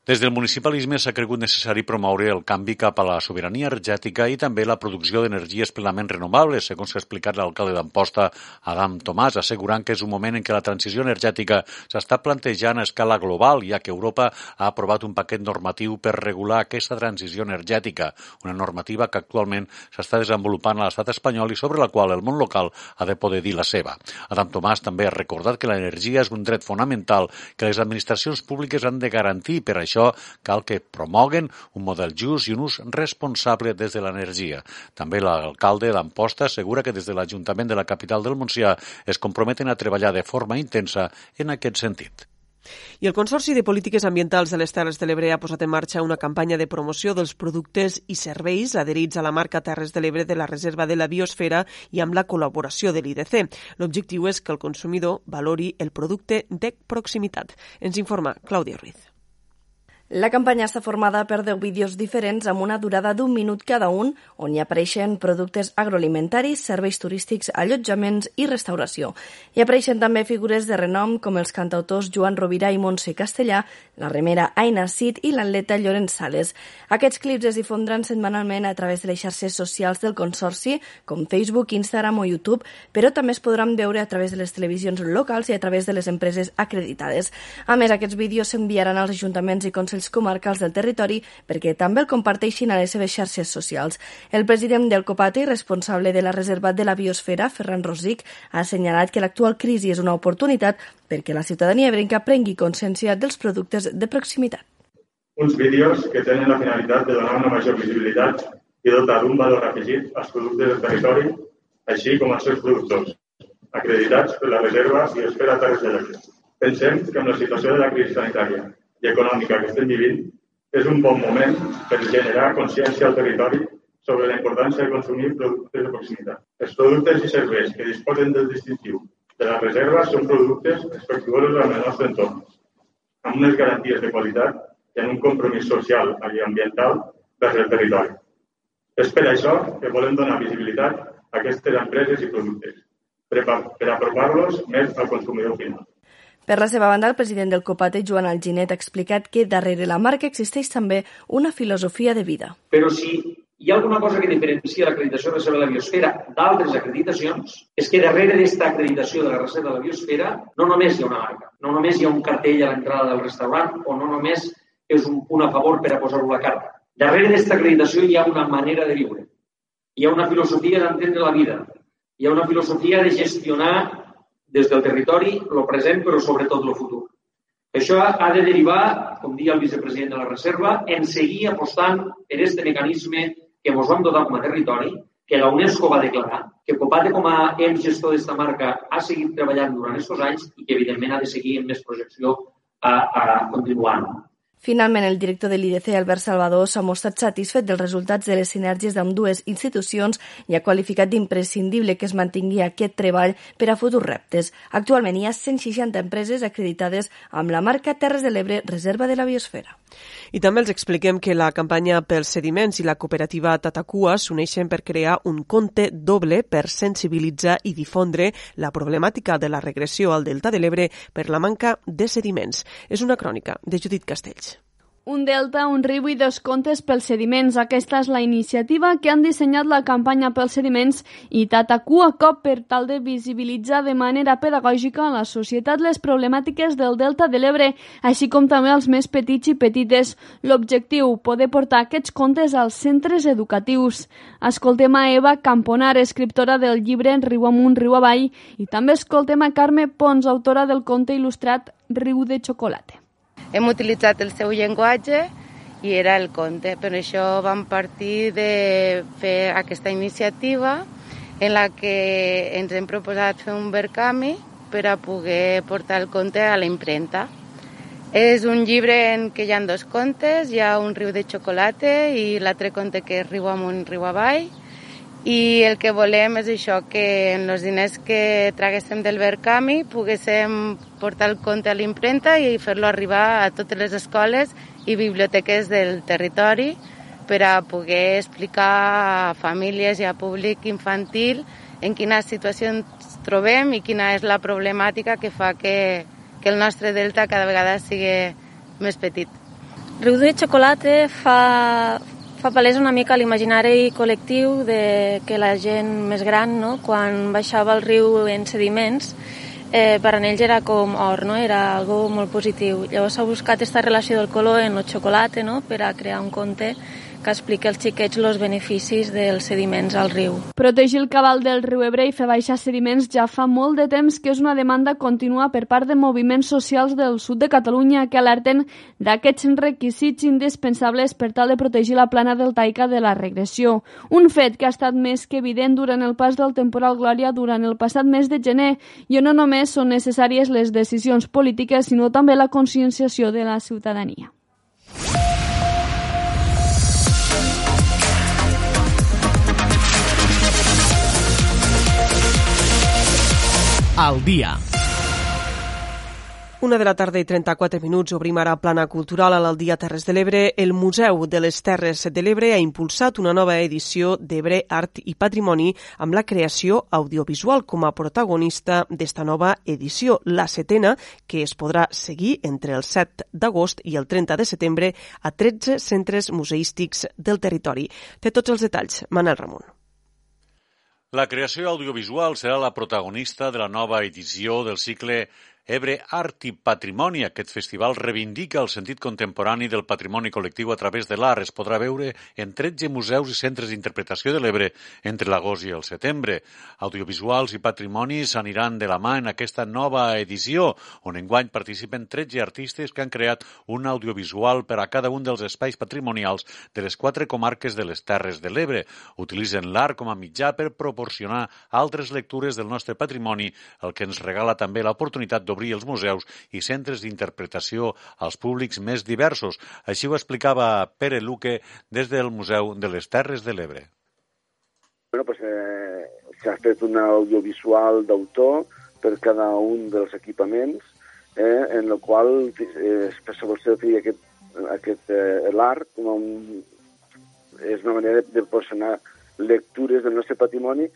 Des del municipalisme s'ha cregut necessari promoure el canvi cap a la sobirania energètica i també la producció d'energies plenament renovables, segons s'ha explicat l'alcalde d'Amposta, Adam Tomàs, assegurant que és un moment en què la transició energètica s'està plantejant a escala global, ja que Europa ha aprovat un paquet normatiu per regular aquesta transició energètica, una normativa que actualment s'està desenvolupant a l'estat espanyol i sobre la qual el món local ha de poder dir la seva. Adam Tomàs també ha recordat que l'energia és un dret fonamental que les administracions públiques han de garantir per això això cal que promoguen un model just i un ús responsable des de l'energia. També l'alcalde d'Amposta assegura que des de l'Ajuntament de la capital del Montsià es comprometen a treballar de forma intensa en aquest sentit. I el Consorci de Polítiques Ambientals de les Terres de l'Ebre ha posat en marxa una campanya de promoció dels productes i serveis adherits a la marca Terres de l'Ebre de la Reserva de la Biosfera i amb la col·laboració de l'IDC. L'objectiu és que el consumidor valori el producte de proximitat. Ens informa Clàudia Ruiz. La campanya està formada per 10 vídeos diferents amb una durada d'un minut cada un, on hi apareixen productes agroalimentaris, serveis turístics, allotjaments i restauració. Hi apareixen també figures de renom com els cantautors Joan Rovira i Montse Castellà, la remera Aina Cid i l'atleta Llorenç Sales. Aquests clips es difondran setmanalment a través de les xarxes socials del Consorci, com Facebook, Instagram o YouTube, però també es podran veure a través de les televisions locals i a través de les empreses acreditades. A més, aquests vídeos s'enviaran als ajuntaments i consells Consells Comarcals del Territori perquè també el comparteixin a les seves xarxes socials. El president del COPATE i responsable de la Reserva de la Biosfera, Ferran Rosic, ha assenyalat que l'actual crisi és una oportunitat perquè la ciutadania ebrenca prengui consciència dels productes de proximitat. Uns vídeos que tenen la finalitat de donar una major visibilitat i dotar d'un valor afegit als productes del territori, així com als seus productors, acreditats per la Reserva Biosfera Terres de l'Ebre. Pensem que amb la situació de la crisi sanitària i econòmica que estem vivint, és un bon moment per generar consciència al territori sobre la importància de consumir productes de proximitat. Els productes i serveis que disposen del distintiu de la reserva són productes respectuosos amb el nostre entorn, amb unes garanties de qualitat i amb un compromís social i ambiental vers el territori. És per això que volem donar visibilitat a aquestes empreses i productes, per, apropar-los més al consumidor final. Per la seva banda, el president del Copate, Joan Alginet, ha explicat que darrere la marca existeix també una filosofia de vida. Però si hi ha alguna cosa que diferencia l'acreditació de la Reserva de la Biosfera d'altres acreditacions, és que darrere d'aquesta acreditació de la Reserva de la Biosfera no només hi ha una marca, no només hi ha un cartell a l'entrada del restaurant o no només és un punt a favor per a posar-ho a la carta. Darrere d'aquesta acreditació hi ha una manera de viure, hi ha una filosofia d'entendre la vida, hi ha una filosofia de gestionar des del territori, el present, però sobretot el futur. Això ha de derivar, com dia el vicepresident de la Reserva, en seguir apostant per aquest mecanisme que ens vam dotar com a territori, que la UNESCO va declarar, que Copate com a ens gestor d'esta marca ha seguit treballant durant aquests anys i que evidentment ha de seguir amb més projecció a, a continuar. Finalment, el director de l'IDC, Albert Salvador, s'ha mostrat satisfet dels resultats de les sinergies d'ambdues institucions i ha qualificat d'imprescindible que es mantingui aquest treball per a futurs reptes. Actualment hi ha 160 empreses acreditades amb la marca Terres de l'Ebre Reserva de la Biosfera. I també els expliquem que la campanya pels sediments i la cooperativa Tatacua s'uneixen per crear un compte doble per sensibilitzar i difondre la problemàtica de la regressió al Delta de l'Ebre per la manca de sediments. És una crònica de Judit Castells un delta, un riu i dos contes pels sediments. Aquesta és la iniciativa que han dissenyat la campanya pels sediments i Tatacua Cop per tal de visibilitzar de manera pedagògica a la societat les problemàtiques del delta de l'Ebre, així com també als més petits i petites. L'objectiu, poder portar aquests contes als centres educatius. Escoltem a Eva Camponar, escriptora del llibre Riu amunt, riu avall, i també escoltem a Carme Pons, autora del conte il·lustrat Riu de xocolata hem utilitzat el seu llenguatge i era el conte. Per això vam partir de fer aquesta iniciativa en la que ens hem proposat fer un verkami per a poder portar el conte a la impremta. És un llibre en què hi ha dos contes, hi ha un riu de xocolata i l'altre conte que és riu amunt, riu avall, i el que volem és això, que en els diners que traguéssim del Verkami poguéssim portar el conte a l'impremta i fer-lo arribar a totes les escoles i biblioteques del territori per a poder explicar a famílies i a públic infantil en quina situació ens trobem i quina és la problemàtica que fa que, que el nostre delta cada vegada sigui més petit. Riu de Xocolata fa, fa palès una mica l'imaginari col·lectiu de que la gent més gran, no, quan baixava el riu en sediments, eh, per a ells era com or, no? era algo molt positiu. Llavors s'ha buscat aquesta relació del color en el xocolata no? per a crear un conte que explica als xiquets els beneficis dels sediments al riu. Protegir el cabal del riu Ebre i fer baixar sediments ja fa molt de temps que és una demanda contínua per part de moviments socials del sud de Catalunya que alerten d'aquests requisits indispensables per tal de protegir la plana deltaica de la regressió. Un fet que ha estat més que evident durant el pas del temporal Glòria durant el passat mes de gener i on no només són necessàries les decisions polítiques, sinó també la conscienciació de la ciutadania. Al dia. Una de la tarda i 34 minuts obrim ara plana cultural a l'Aldia Terres de l'Ebre. El Museu de les Terres de l'Ebre ha impulsat una nova edició d'Ebre Art i Patrimoni amb la creació audiovisual com a protagonista d'esta nova edició, la setena, que es podrà seguir entre el 7 d'agost i el 30 de setembre a 13 centres museístics del territori. Té tots els detalls, Manel Ramon. La creació audiovisual serà la protagonista de la nova edició del cicle Ebre Art i Patrimoni. Aquest festival reivindica el sentit contemporani del patrimoni col·lectiu a través de l'art. Es podrà veure en 13 museus i centres d'interpretació de l'Ebre entre l'agost i el setembre. Audiovisuals i patrimonis aniran de la mà en aquesta nova edició, on enguany participen 13 artistes que han creat un audiovisual per a cada un dels espais patrimonials de les quatre comarques de les Terres de l'Ebre. Utilitzen l'art com a mitjà per proporcionar altres lectures del nostre patrimoni, el que ens regala també l'oportunitat d'obrir obrir els museus i centres d'interpretació als públics més diversos. Així ho explicava Pere Luque des del Museu de les Terres de l'Ebre. Bueno, pues, eh, s'ha fet un audiovisual d'autor per cada un dels equipaments, eh, en el qual eh, vol fer aquest, aquest eh, l'art com un, és una manera de proporcionar lectures del nostre patrimoni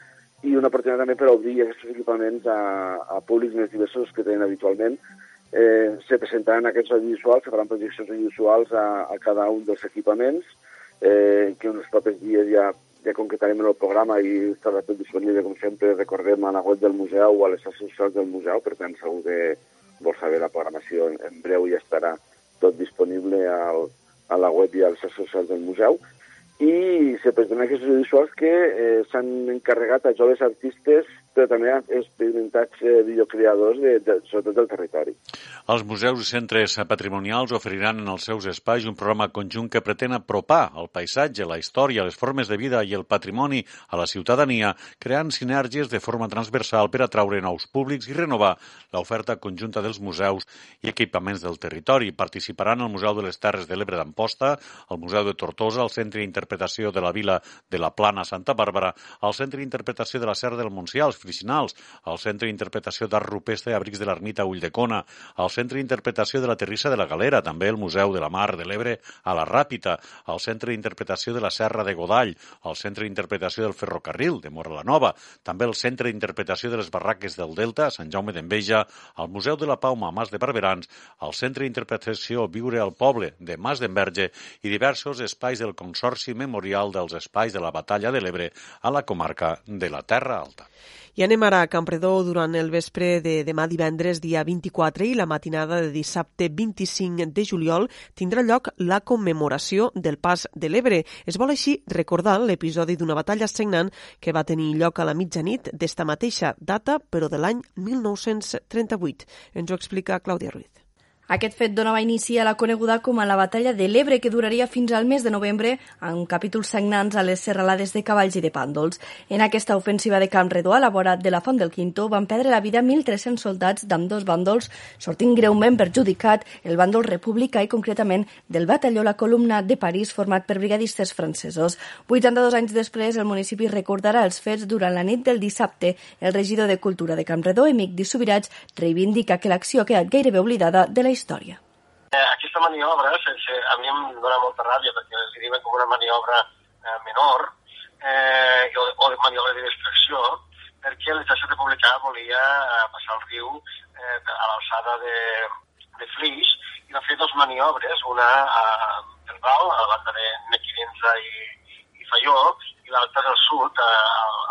i una oportunitat també per obrir aquests equipaments a, a públics més diversos que tenen habitualment. Eh, se presentaran aquests audiovisuals, se faran projeccions audiovisuals a, a cada un dels equipaments, eh, que els propers dies ja, ja concretarem en el programa i estarà tot disponible, com sempre, recordem, a la web del museu o a les xarxes socials del museu, per tant, segur que vol saber la programació en, en breu ja estarà tot disponible al, a la web i a les xarxes socials del museu i se presenten aquests audiovisuals que eh, s'han encarregat a joves artistes però també a experimentats eh, videocreadors, de, de, sobretot del territori. Els museus i centres patrimonials oferiran en els seus espais un programa conjunt que pretén apropar el paisatge, la història, les formes de vida i el patrimoni a la ciutadania, creant sinergies de forma transversal per atraure nous públics i renovar l'oferta conjunta dels museus i equipaments del territori. Participaran el Museu de les Terres de l'Ebre d'Amposta, el Museu de Tortosa, el Centre d'Interpretació de la Vila de la Plana Santa Bàrbara, el Centre d'Interpretació de la Serra del Montsià, els Fricinals, el Centre d'Interpretació d'Art Rupestre i Abrics de l'Ermita Ulldecona, el Centre d'Interpretació de la Terrissa de la Galera, també el Museu de la Mar de l'Ebre a la Ràpita, el Centre d'Interpretació de la Serra de Godall, el Centre d'Interpretació del Ferrocarril de Mora la Nova, també el Centre d'Interpretació de les Barraques del Delta, Sant Jaume d'Enveja, el Museu de la Pauma, Mas de Barberans, el Centre d'Interpretació Viure al Poble de Mas d'Enverge i diversos espais del Consorci Memorial dels Espais de la Batalla de l'Ebre a la comarca de la Terra Alta. I anem ara a Campredó durant el vespre de demà divendres, dia 24, i la matinada de dissabte 25 de juliol tindrà lloc la commemoració del Pas de l'Ebre. Es vol així recordar l'episodi d'una batalla sagnant que va tenir lloc a la mitjanit d'esta mateixa data, però de l'any 1938. Ens ho explica Clàudia Ruiz. Aquest fet donava inici a la coneguda com a la Batalla de l'Ebre, que duraria fins al mes de novembre, amb capítols sagnants a les serralades de cavalls i de pàndols. En aquesta ofensiva de Camp Redó, a la vora de la Font del Quinto, van perdre la vida 1.300 soldats d'ambdós bàndols, sortint greument perjudicat el bàndol republicà i concretament del batalló La Columna de París, format per brigadistes francesos. 82 anys després, el municipi recordarà els fets durant la nit del dissabte. El regidor de Cultura de Camp Redó, Emic Di Subirats, reivindica que l'acció ha quedat gairebé oblidada de la història. Eh, aquesta maniobra, sense, a mi em dona molta ràbia perquè es diuen com una maniobra eh, menor eh, o, o maniobra de distracció, perquè l'exèrcit republicà volia eh, passar el riu eh, a l'alçada de, de Flix i va fer dues maniobres, una a Bilbao, a la banda de Mequinenza i, i Falló, i l'altra al sud, a,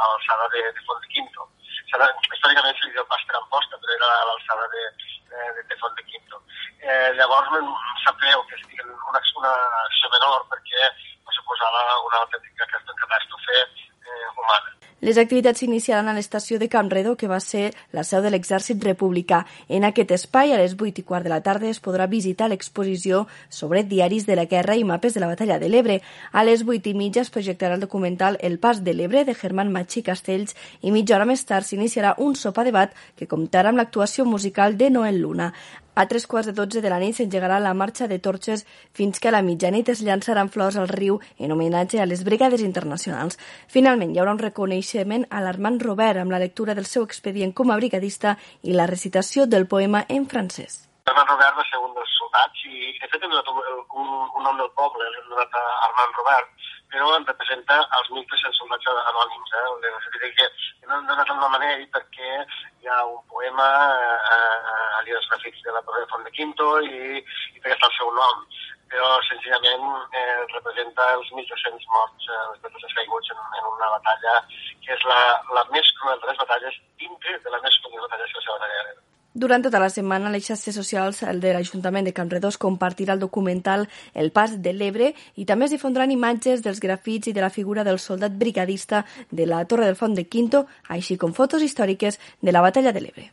a l'alçada de, de Font de Quinto. Històricament se li diu pas per Amposta, però era a l'alçada de, de, de Font de Quinto. Eh, llavors em sap greu que estigui una, una acció menor perquè va ser suposar una autèntica catàstrofe eh, humana. Les activitats s'iniciaran a l'estació de Camp Redó, que va ser la seu de l'exèrcit republicà. En aquest espai, a les 8 i quart de la tarda, es podrà visitar l'exposició sobre diaris de la guerra i mapes de la batalla de l'Ebre. A les 8 i mitja es projectarà el documental El pas de l'Ebre, de Germán Machi Castells, i mitja hora més tard s'iniciarà un sopar debat que comptarà amb l'actuació musical de Noel Luna. A tres quarts de dotze de la nit s'engegarà la marxa de torxes fins que a la mitjanit es llançaran flors al riu en homenatge a les brigades internacionals. Finalment, hi haurà un reconeixement a l'Armand Robert amb la lectura del seu expedient com a brigadista i la recitació del poema en francès. Armand Robert va ser un dels soldats i, de fet, hem donat un, un, un nom del poble, l'hem donat a Armand Robert, però en representa els 1.300 soldats anònims. Eh? A dir, que no hem donat el nom a ell perquè hi ha un poema eh, eh, allà dels grafits de la Torre de Font de Quinto i, i perquè està el seu nom però senzillament eh, representa els 1.200 morts, eh, els 1.200 caiguts en, en una batalla que és la, la més cruel de les batalles dintre de la més cruel batalla que va ser la batalla de durant tota la setmana, les xarxes socials de l'Ajuntament de Campredós compartirà el documental El pas de l'Ebre i també es difondran imatges dels grafits i de la figura del soldat brigadista de la Torre del Font de Quinto, així com fotos històriques de la batalla de l'Ebre.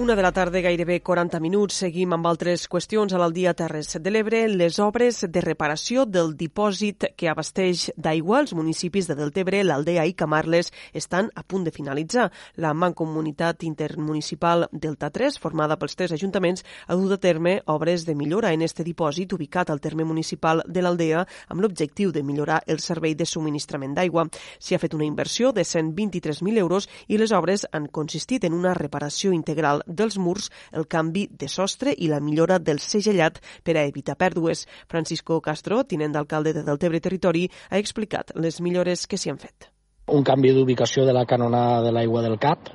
Una de la tarda, gairebé 40 minuts. Seguim amb altres qüestions a l'Aldia Terres de l'Ebre. Les obres de reparació del dipòsit que abasteix d'aigua als municipis de Deltebre, l'Aldea i Camarles estan a punt de finalitzar. La Mancomunitat Intermunicipal Delta 3, formada pels tres ajuntaments, ha dut a terme obres de millora en este dipòsit ubicat al terme municipal de l'Aldea amb l'objectiu de millorar el servei de subministrament d'aigua. S'hi ha fet una inversió de 123.000 euros i les obres han consistit en una reparació integral dels murs, el canvi de sostre i la millora del segellat per a evitar pèrdues. Francisco Castro, tinent d'alcalde de Deltebre Territori, ha explicat les millores que s'hi han fet. Un canvi d'ubicació de la canonada de l'aigua del CAP,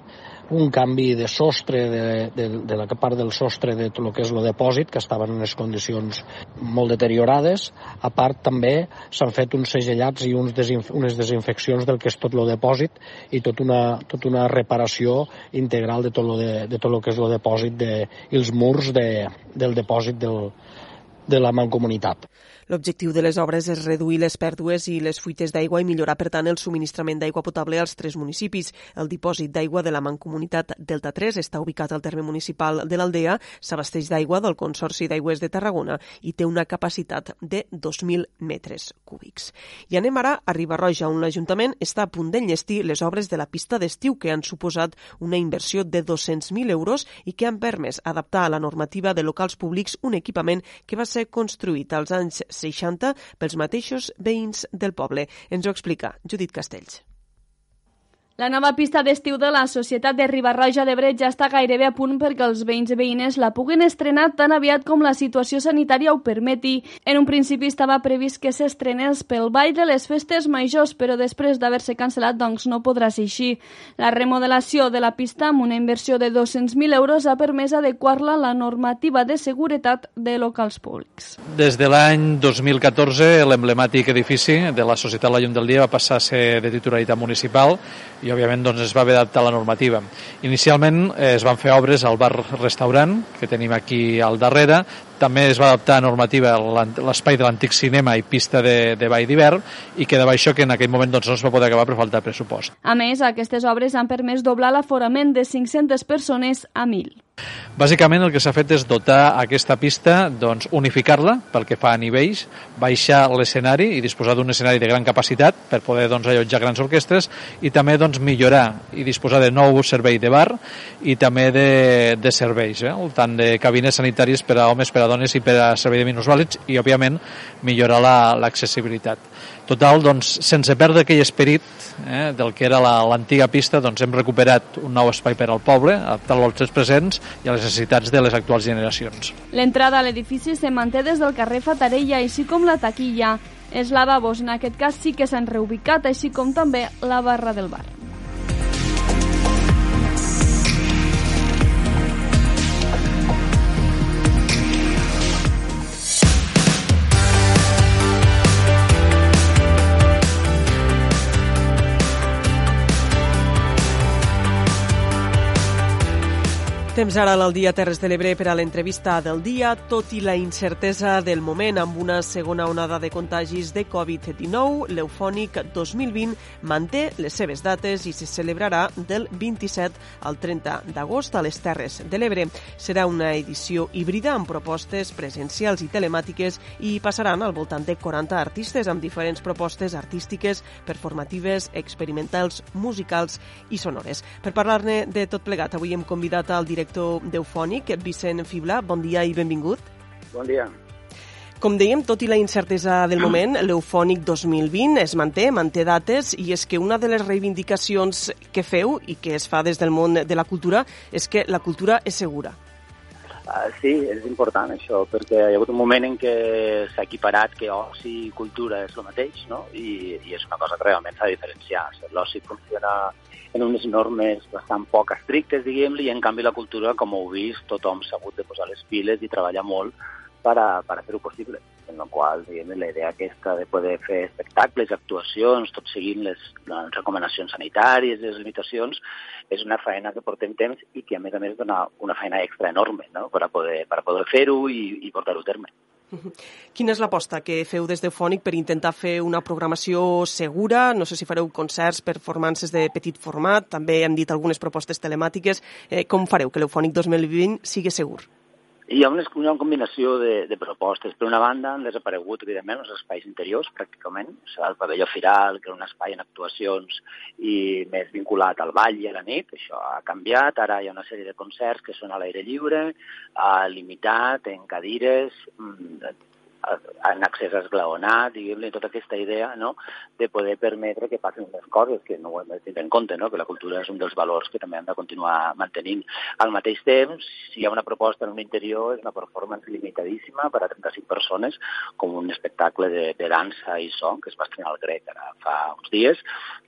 un canvi de sostre, de, de, de la part del sostre de tot el que és el depòsit, que estava en unes condicions molt deteriorades. A part, també s'han fet uns segellats i uns desinf unes desinfeccions del que és tot el depòsit i tot una, tot una reparació integral de tot lo, de, de tot el que és el depòsit de, i els murs de, del depòsit del, de la mancomunitat. L'objectiu de les obres és reduir les pèrdues i les fuites d'aigua i millorar, per tant, el subministrament d'aigua potable als tres municipis. El dipòsit d'aigua de la Mancomunitat Delta 3 està ubicat al terme municipal de l'Aldea, s'abasteix d'aigua del Consorci d'Aigües de Tarragona i té una capacitat de 2.000 metres cúbics. I anem ara a Ribarroja, on l'Ajuntament està a punt d'enllestir les obres de la pista d'estiu que han suposat una inversió de 200.000 euros i que han permès adaptar a la normativa de locals públics un equipament que va ser construït als anys 60 pels mateixos veïns del poble. Ens ho explica Judit Castells. La nova pista d'estiu de la Societat de Ribarroja d'Ebre ja està gairebé a punt perquè els veïns i veïnes la puguin estrenar tan aviat com la situació sanitària ho permeti. En un principi estava previst que s'estrenés pel ball de les festes majors, però després d'haver-se cancel·lat doncs no podrà ser així. La remodelació de la pista amb una inversió de 200.000 euros ha permès adequar-la a la normativa de seguretat de locals públics. Des de l'any 2014 l'emblemàtic edifici de la Societat La Llum del Dia va passar a ser de titularitat municipal i òbviament doncs, es va haver d'adaptar la normativa. Inicialment eh, es van fer obres al bar-restaurant que tenim aquí al darrere, també es va adaptar a normativa l'espai de l'antic cinema i pista de, de ball d'hivern i quedava això que en aquell moment doncs, no es va poder acabar per falta de pressupost. A més, aquestes obres han permès doblar l'aforament de 500 persones a 1.000. Bàsicament el que s'ha fet és dotar aquesta pista, doncs, unificar-la pel que fa a nivells, baixar l'escenari i disposar d'un escenari de gran capacitat per poder doncs, allotjar grans orquestres i també doncs, millorar i disposar de nou servei de bar i també de, de serveis, eh? tant de cabines sanitàries per a homes, per a dones i per a servei de minusvàlids i, òbviament, millorar l'accessibilitat. La, Total, doncs, sense perdre aquell esperit eh, del que era l'antiga la, pista, doncs hem recuperat un nou espai per al poble, adaptant-lo als presents i a les necessitats de les actuals generacions. L'entrada a l'edifici se manté des del carrer Fatarella, així com la taquilla. Els lavabos, en aquest cas, sí que s'han reubicat, així com també la barra del bar. Temps ara al dia Terres de l'Ebre per a l'entrevista del dia, tot i la incertesa del moment amb una segona onada de contagis de Covid-19, l'Eufònic 2020 manté les seves dates i se celebrarà del 27 al 30 d'agost a les Terres de l'Ebre. Serà una edició híbrida amb propostes presencials i telemàtiques i passaran al voltant de 40 artistes amb diferents propostes artístiques, performatives, experimentals, musicals i sonores. Per parlar-ne de tot plegat, avui hem convidat al director d'Eufònic, Vicent Fibla. Bon dia i benvingut. Bon dia. Com dèiem, tot i la incertesa del moment, l'Eufònic 2020 es manté, manté dates, i és que una de les reivindicacions que feu i que es fa des del món de la cultura és que la cultura és segura. Uh, sí, és important això, perquè hi ha hagut un moment en què s'ha equiparat que oci i cultura és el mateix, no? I, i és una cosa que realment s'ha de diferenciar. L'oci funciona en unes normes bastant poc estrictes, diguem-li, i en canvi la cultura, com heu vist, tothom s'ha hagut de posar les piles i treballar molt per a, per a fer-ho possible. En la qual, diguem la idea aquesta de poder fer espectacles, actuacions, tot seguint les, les recomanacions sanitàries, les limitacions, és una feina que portem temps i que, a més a més, dona una feina extra enorme no? per a poder, per a poder fer-ho i, i portar-ho a terme. Quina és l'aposta que feu des d'Eufònic per intentar fer una programació segura? No sé si fareu concerts, performances de petit format, també hem dit algunes propostes telemàtiques. Eh, com fareu que l'Eufònic 2020 sigui segur? Hi ha una, una combinació de, de propostes. Per una banda, han desaparegut, evidentment, els espais interiors, pràcticament. El pavelló firal, que era un espai en actuacions i més vinculat al ball i a la nit, això ha canviat. Ara hi ha una sèrie de concerts que són a l'aire lliure, a limitat, en cadires, en accés esglaonat, diguem-li, tota aquesta idea no? de poder permetre que passin més coses, que no ho hem de tenir en compte, no? que la cultura és un dels valors que també hem de continuar mantenint. Al mateix temps, si hi ha una proposta en un interior, és una performance limitadíssima per a 35 persones, com un espectacle de, de dansa i so, que es va estrenar al Grec ara fa uns dies,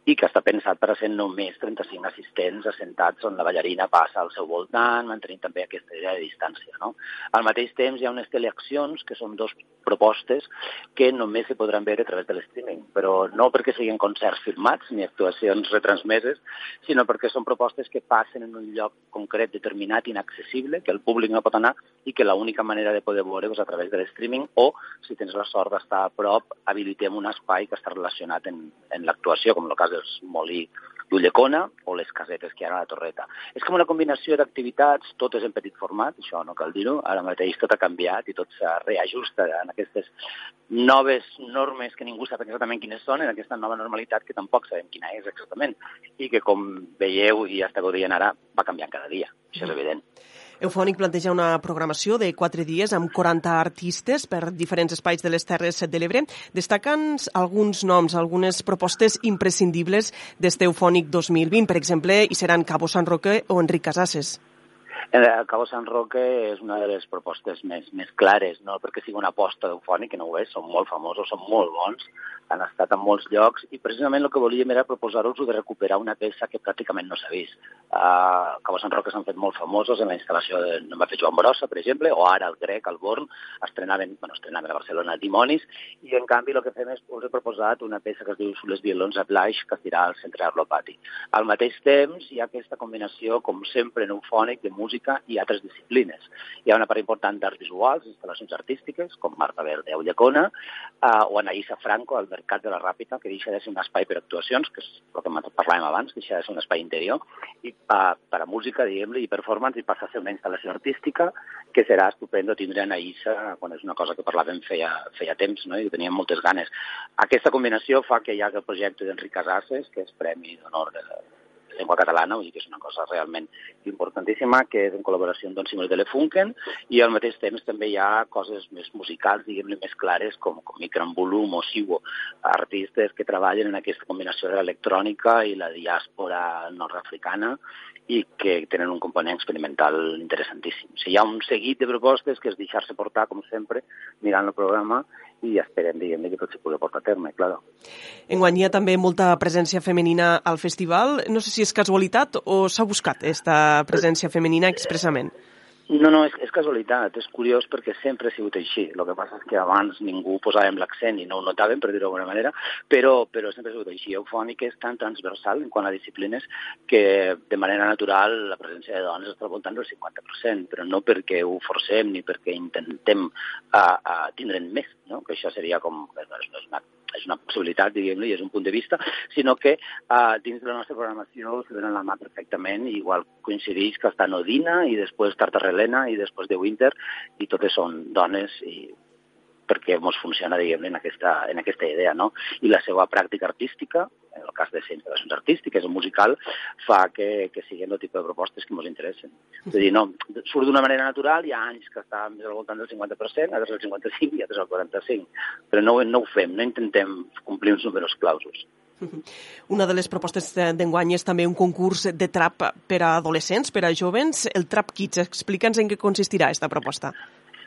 i que està pensat per a ser només 35 assistents assentats on la ballarina passa al seu voltant, mantenint també aquesta idea de distància. No? Al mateix temps, hi ha unes teleaccions, que són dos propostes que només se podran veure a través de l'streaming, però no perquè siguin concerts filmats ni actuacions retransmeses, sinó perquè són propostes que passen en un lloc concret determinat, inaccessible, que el públic no pot anar i que l'única manera de poder veure és a través de l'streaming o, si tens la sort d'estar a prop, habilitem un espai que està relacionat en, en l'actuació, com el cas dels Molí d'Ullecona o les casetes que hi ha a la Torreta. És com una combinació d'activitats, totes en petit format, això no cal dir-ho, ara mateix tot ha canviat i tot s'ha reajusta en aquestes noves normes que ningú sap exactament quines són, en aquesta nova normalitat que tampoc sabem quina és exactament i que, com veieu i ja esteu dient ara, va canviant cada dia, això és evident. Eufònic planteja una programació de quatre dies amb 40 artistes per diferents espais de les Terres de l'Ebre. Destaquen alguns noms, algunes propostes imprescindibles d'este Eufònic 2020. Per exemple, hi seran Cabo San Roque o Enric Casases. El Cabo San Roque és una de les propostes més, més clares, no perquè sigui una aposta d'eufònic, que no ho és, són molt famosos, són molt bons, han estat en molts llocs i precisament el que volíem era proposar-vos de recuperar una peça que pràcticament no s'ha vist. Uh, Cabo San Roque s'han fet molt famosos en la instal·lació de, no va fer Joan Brossa, per exemple, o ara el Grec, el Born, estrenaven, bueno, estrenaven a Barcelona Dimonis, i en canvi el que fem és us he proposat una peça que es diu Les violons a Blaix, que estirà al centre Arlopati. Al mateix temps hi ha aquesta combinació, com sempre, en eufònic, de música i altres disciplines. Hi ha una part important d'arts visuals, instal·lacions artístiques, com Marta Verde a Ullacona, uh, o Anaïsa Franco, al Mercat de la Ràpita, que deixa de ser un espai per actuacions, que és el que parlàvem abans, que deixa de ser un espai interior, i uh, per a música, diguem-li, i performance, i passa a ser una instal·lació artística, que serà estupendo tindre Anaïsa, quan és una cosa que parlàvem feia, feia temps, no? i teníem moltes ganes. Aquesta combinació fa que hi ha el projecte d'Enric Casases, que és Premi d'Honor de, llengua catalana, vull dir que és una cosa realment importantíssima, que és en col·laboració amb Don Simón de Lefunken, i al mateix temps també hi ha coses més musicals, diguem-ne, més clares, com, com Micran Volum o Siwo, artistes que treballen en aquesta combinació de l'electrònica i la diàspora nord-africana i que tenen un component experimental interessantíssim. O sigui, hi ha un seguit de propostes que és deixar-se portar, com sempre, mirant el programa i esperem, diguem que tot se pugui portar a terme, clar. Enguany hi ha també molta presència femenina al festival. No sé si és casualitat o s'ha buscat aquesta presència femenina expressament. No, no, és, és casualitat, és curiós perquè sempre ha sigut així. El que passa és que abans ningú posàvem l'accent i no ho notàvem, per dir-ho d'alguna manera, però, però sempre ha sigut així. Eufònic és tan transversal en quant a disciplines que de manera natural la presència de dones està al voltant del 50%, però no perquè ho forcem ni perquè intentem uh, uh, tindre'n més, no? que això seria com... No és, no és una és una possibilitat, diguem-ne, i és un punt de vista, sinó que uh, dins de la nostra programació se donen la mà perfectament, igual coincideix que està Nodina i després Tartarrelena i després de Winter, i totes són dones i perquè ens funciona, diguem en aquesta, en aquesta idea, no? I la seva pràctica artística, en el cas de ser instal·lacions artístiques o musical, fa que, que siguin el tipus de propostes que ens interessen. És a dir, no, surt d'una manera natural, hi ha anys que està més al voltant del 50%, altres del 55% i altres del 45%, però no, no ho fem, no intentem complir uns números clausos. Una de les propostes d'enguany és també un concurs de trap per a adolescents, per a jovens, el Trap Kids. Explica'ns en què consistirà aquesta proposta.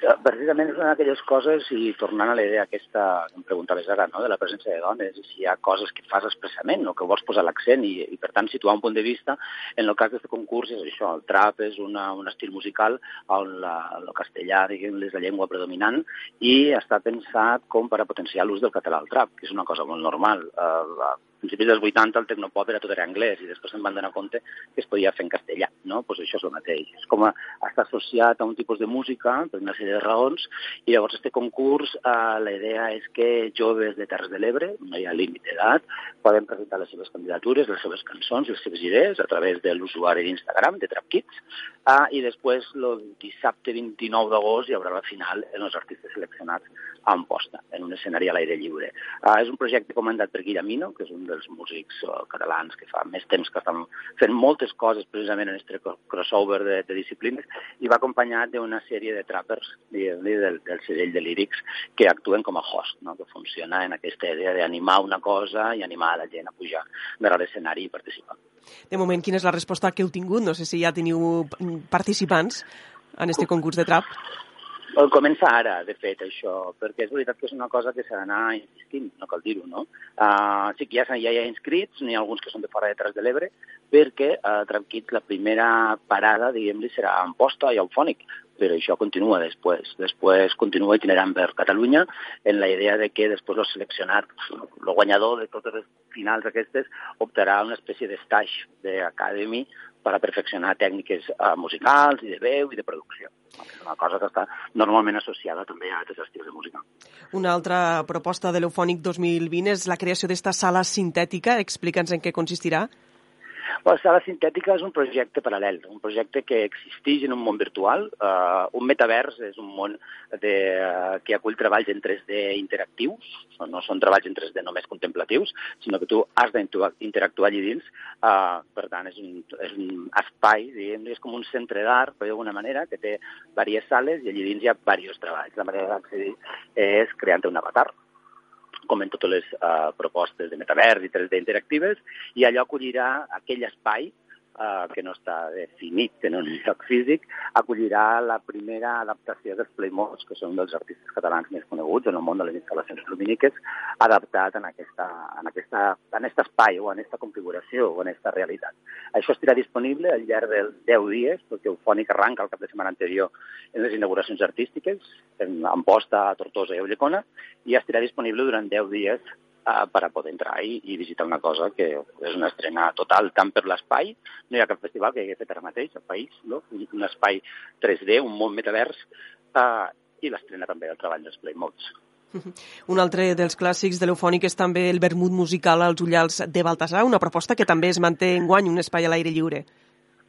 Precisament és una d'aquelles coses, i tornant a la idea aquesta que em preguntaves ara, no? de la presència de dones, i si hi ha coses que fas expressament o que vols posar l'accent i, i, per tant, situar un punt de vista. En el cas d'aquest concurs és això, el trap és una, un estil musical on la, el castellà, diguem és la llengua predominant i està pensat com per a potenciar l'ús del català al trap, que és una cosa molt normal. Uh, principis dels 80 el tecnopop era tot era anglès i després se'n van donar compte que es podia fer en castellà, no? Pues això és el mateix. És com a, està associat a un tipus de música per una sèrie de raons i llavors este concurs eh, la idea és que joves de Terres de l'Ebre, no hi ha límit d'edat, poden presentar les seves candidatures, les seves cançons, les seves idees a través de l'usuari d'Instagram de TrapKids eh, i després el dissabte 29 d'agost hi haurà la final en els artistes seleccionats a Amposta, en un escenari a l'aire lliure. Eh, és un projecte comandat per Guillemino, que és un dels músics uh, catalans que fa més temps que estan fent moltes coses precisament en aquest crossover de, de disciplines i va acompanyat d'una sèrie de trappers del, del segell de lírics que actuen com a host, no? que funciona en aquesta idea d'animar una cosa i animar la gent a pujar de l'escenari i participar. De moment, quina és la resposta que heu tingut? No sé si ja teniu participants en este concurs de trap. Comença ara, de fet, això, perquè és veritat que és una cosa que s'ha d'anar insistint, no cal dir-ho, no? Uh, sí que ja, ja hi ha inscrits, n'hi ha alguns que són de fora de Terres de l'Ebre, perquè uh, ah, Tramquit la primera parada, diguem-li, serà en posta i eufònic, però això continua després. Després continua itinerant per Catalunya en la idea de que després el seleccionat, el guanyador de totes les finals aquestes, optarà a una espècie d'estage d'academy per a perfeccionar tècniques uh, musicals i de veu i de producció. És una cosa que està normalment associada també a altres estils de música. Una altra proposta de l'Eufònic 2020 és la creació d'esta sala sintètica. Explica'ns en què consistirà. La sala sintètica és un projecte paral·lel, un projecte que existeix en un món virtual. Uh, un metavers és un món de, uh, que acull treballs en 3D interactius, no són treballs en 3D només contemplatius, sinó que tu has d'interactuar allà dins. Uh, per tant, és un, és un espai, diguem és com un centre d'art, per d'alguna manera, que té diverses sales i allà dins hi ha diversos treballs. La manera d'accedir és creant un avatar, com en totes les uh, propostes de metavers i 3D interactives, i allò acollirà aquell espai eh, que no està definit en un lloc físic, acollirà la primera adaptació dels Playmods, que són dels artistes catalans més coneguts en el món de les instal·lacions lumíniques, adaptat en, aquesta, en, aquesta, en aquest espai o en aquesta configuració o en aquesta realitat. Això estarà disponible al llarg dels 10 dies, perquè Eufònic arranca el cap de setmana anterior en les inauguracions artístiques, en Amposta, Tortosa i Ullecona, i estarà disponible durant 10 dies uh, per a poder entrar i, i visitar una cosa que és una estrena total, tant per l'espai, no hi ha cap festival que hagi fet ara mateix al país, no? un espai 3D, un món metavers, uh, i l'estrena també del treball dels Playmods. Un altre dels clàssics de l'Eufònic és també el vermut musical als ullals de Baltasar, una proposta que també es manté en guany un espai a l'aire lliure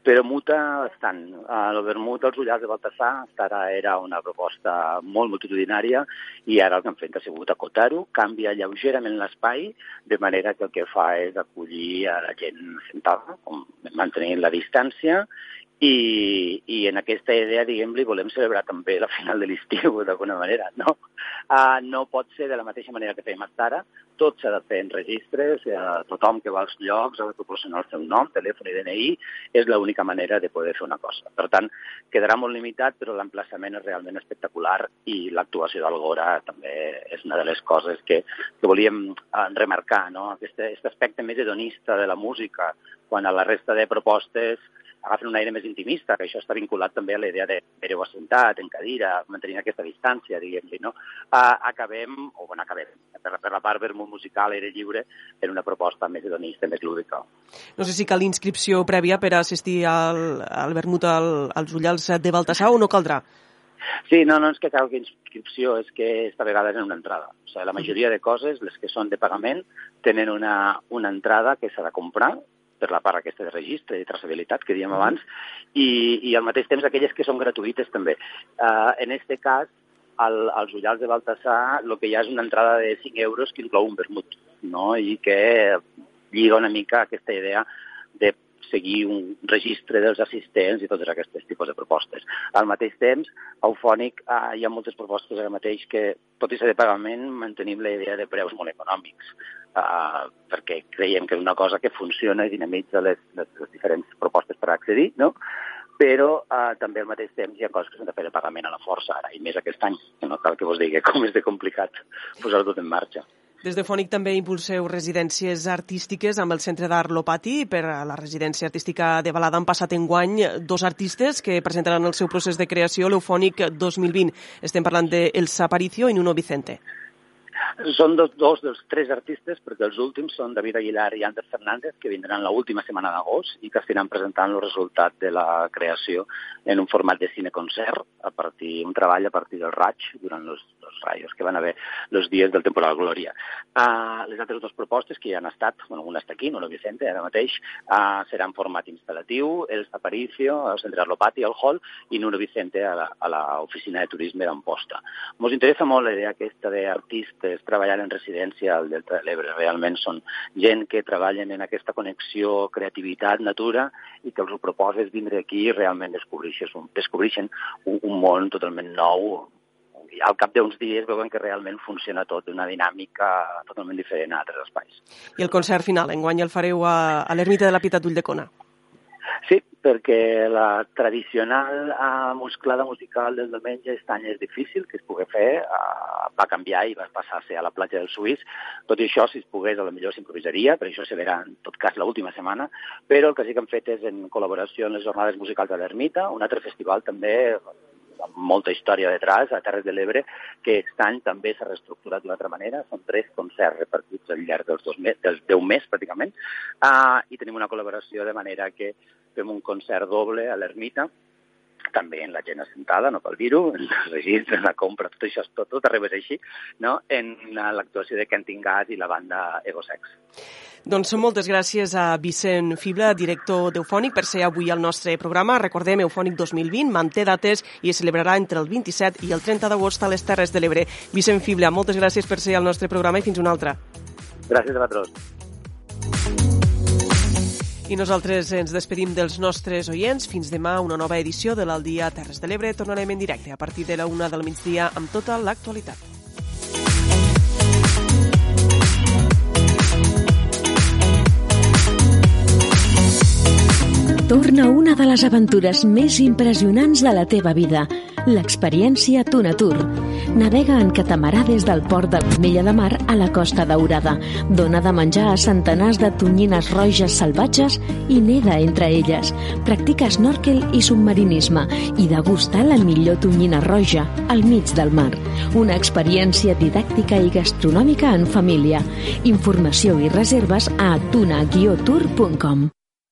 però muta bastant. El vermut als ullals de Baltasar ara era una proposta molt multitudinària i ara el que han fet ha sigut acotar-ho, canvia lleugerament l'espai, de manera que el que fa és acollir a la gent sentada, mantenint la distància, i, i en aquesta idea, diguem-li, volem celebrar també la final de l'estiu, d'alguna manera, no? Uh, no pot ser de la mateixa manera que fins ara, tot s'ha de fer en registres, eh, tothom que va als llocs ha de proporcionar el seu nom, telèfon i DNI, és l'única manera de poder fer una cosa. Per tant, quedarà molt limitat, però l'emplaçament és realment espectacular i l'actuació d'Algora també és una de les coses que, que volíem eh, remarcar, no? aquest, aquest aspecte més hedonista de la música, quan a la resta de propostes agafen un aire més intimista, que això està vinculat també a la idea de veure assentat, en cadira, mantenint aquesta distància, diguem-li, no? Uh, acabem, o bueno, acabem, per, per la part vermut musical, aire lliure, en una proposta més hedonista, més lúdica. No sé si cal inscripció prèvia per assistir al, al vermut al, als Ullals de Baltasar o no caldrà? Sí, no, no és que calgui inscripció, és que esta vegada és en una entrada. O sigui, la majoria de coses, les que són de pagament, tenen una, una entrada que s'ha de comprar per la part aquesta de registre i traçabilitat que diem abans, i, i al mateix temps aquelles que són gratuïtes també. Uh, en aquest cas, al, als ullals de Baltasar el que hi ha és una entrada de 5 euros que inclou un vermut, no? i que lliga una mica aquesta idea de seguir un registre dels assistents i tots aquests tipus de propostes. Al mateix temps, a Eufònic eh, hi ha moltes propostes ara mateix que, tot i ser de pagament, mantenim la idea de preus molt econòmics, eh, perquè creiem que és una cosa que funciona i dinamitza les, les, les diferents propostes per accedir, no? però eh, també al mateix temps hi ha coses que s'han de fer de pagament a la força ara, i més aquest any, que no cal que vos digui com és de complicat posar-ho tot en marxa. Des de Fònic també impulseu residències artístiques amb el Centre d'Art Lopati. Per a la residència artística de Balada han passat en guany dos artistes que presentaran el seu procés de creació, l'Eufònic 2020. Estem parlant de Elsa Aparicio i Nuno Vicente. Són dos, dos dels tres artistes, perquè els últims són David Aguilar i Ander Fernández, que vindran l'última setmana d'agost i que estiran presentant el resultat de la creació en un format de cine-concert, a partir un treball a partir del raig durant els, els raios que van haver els dies del temporal Glòria. Uh, les altres dues propostes que ja han estat, bueno, una està aquí, no Vicente, ara mateix, uh, serà en format instal·latiu, el Aparicio, al Centre Arlopati, al Hall, i Nuno Vicente a l'oficina de turisme d'Amposta. Ens interessa molt la idea aquesta d'artistes treballant en residència al Delta de l'Ebre. Realment són gent que treballen en aquesta connexió creativitat-natura i que els ho proposes vindre aquí i realment descobreixen, descobreixen un, un món totalment nou i al cap d'uns dies veuen que realment funciona tot d'una dinàmica totalment diferent a altres espais. I el concert final, enguany el fareu a, a l'ermita de la Pietat d'Ulldecona? Sí, perquè la tradicional uh, musclada musical del diumenge aquest any és difícil que es pugui fer, uh, va canviar i va passar a ser a la platja del Suís. Tot i això, si es pogués, a lo millor s'improvisaria, per això se verà en tot cas l'última setmana, però el que sí que hem fet és en col·laboració amb les jornades musicals de l'Ermita, un altre festival també amb molta història detrás, a Terres de l'Ebre, que aquest any també s'ha reestructurat d'una altra manera. Són tres concerts repartits al llarg dels, dos mes, dels deu mesos, pràcticament, uh, i tenim una col·laboració de manera que fem un concert doble a l'Ermita, també en la gent assentada, no cal dir-ho, en els registres, en la compra, tot això, tot, tot arriba és així, no? en l'actuació de Kenting Gas i la banda Egosex. Doncs moltes gràcies a Vicent Fibla, director d'Eufònic, per ser avui al nostre programa. Recordem, Eufònic 2020 manté dates i es celebrarà entre el 27 i el 30 d'agost a les Terres de l'Ebre. Vicent Fibla, moltes gràcies per ser al nostre programa i fins una altra. Gràcies a vosaltres. I nosaltres ens despedim dels nostres oients. Fins demà, una nova edició de l'Aldia Terres de l'Ebre. Tornarem en directe a partir de la una del migdia amb tota l'actualitat. Torna una de les aventures més impressionants de la teva vida – l'experiència Tunatur. Navega en catamarà des del port de l'Ametlla de Mar a la Costa Daurada. Dona de menjar a centenars de tonyines roges salvatges i neda entre elles. Practica snorkel i submarinisme i degusta la millor tonyina roja al mig del mar. Una experiència didàctica i gastronòmica en família. Informació i reserves a tuna-tour.com.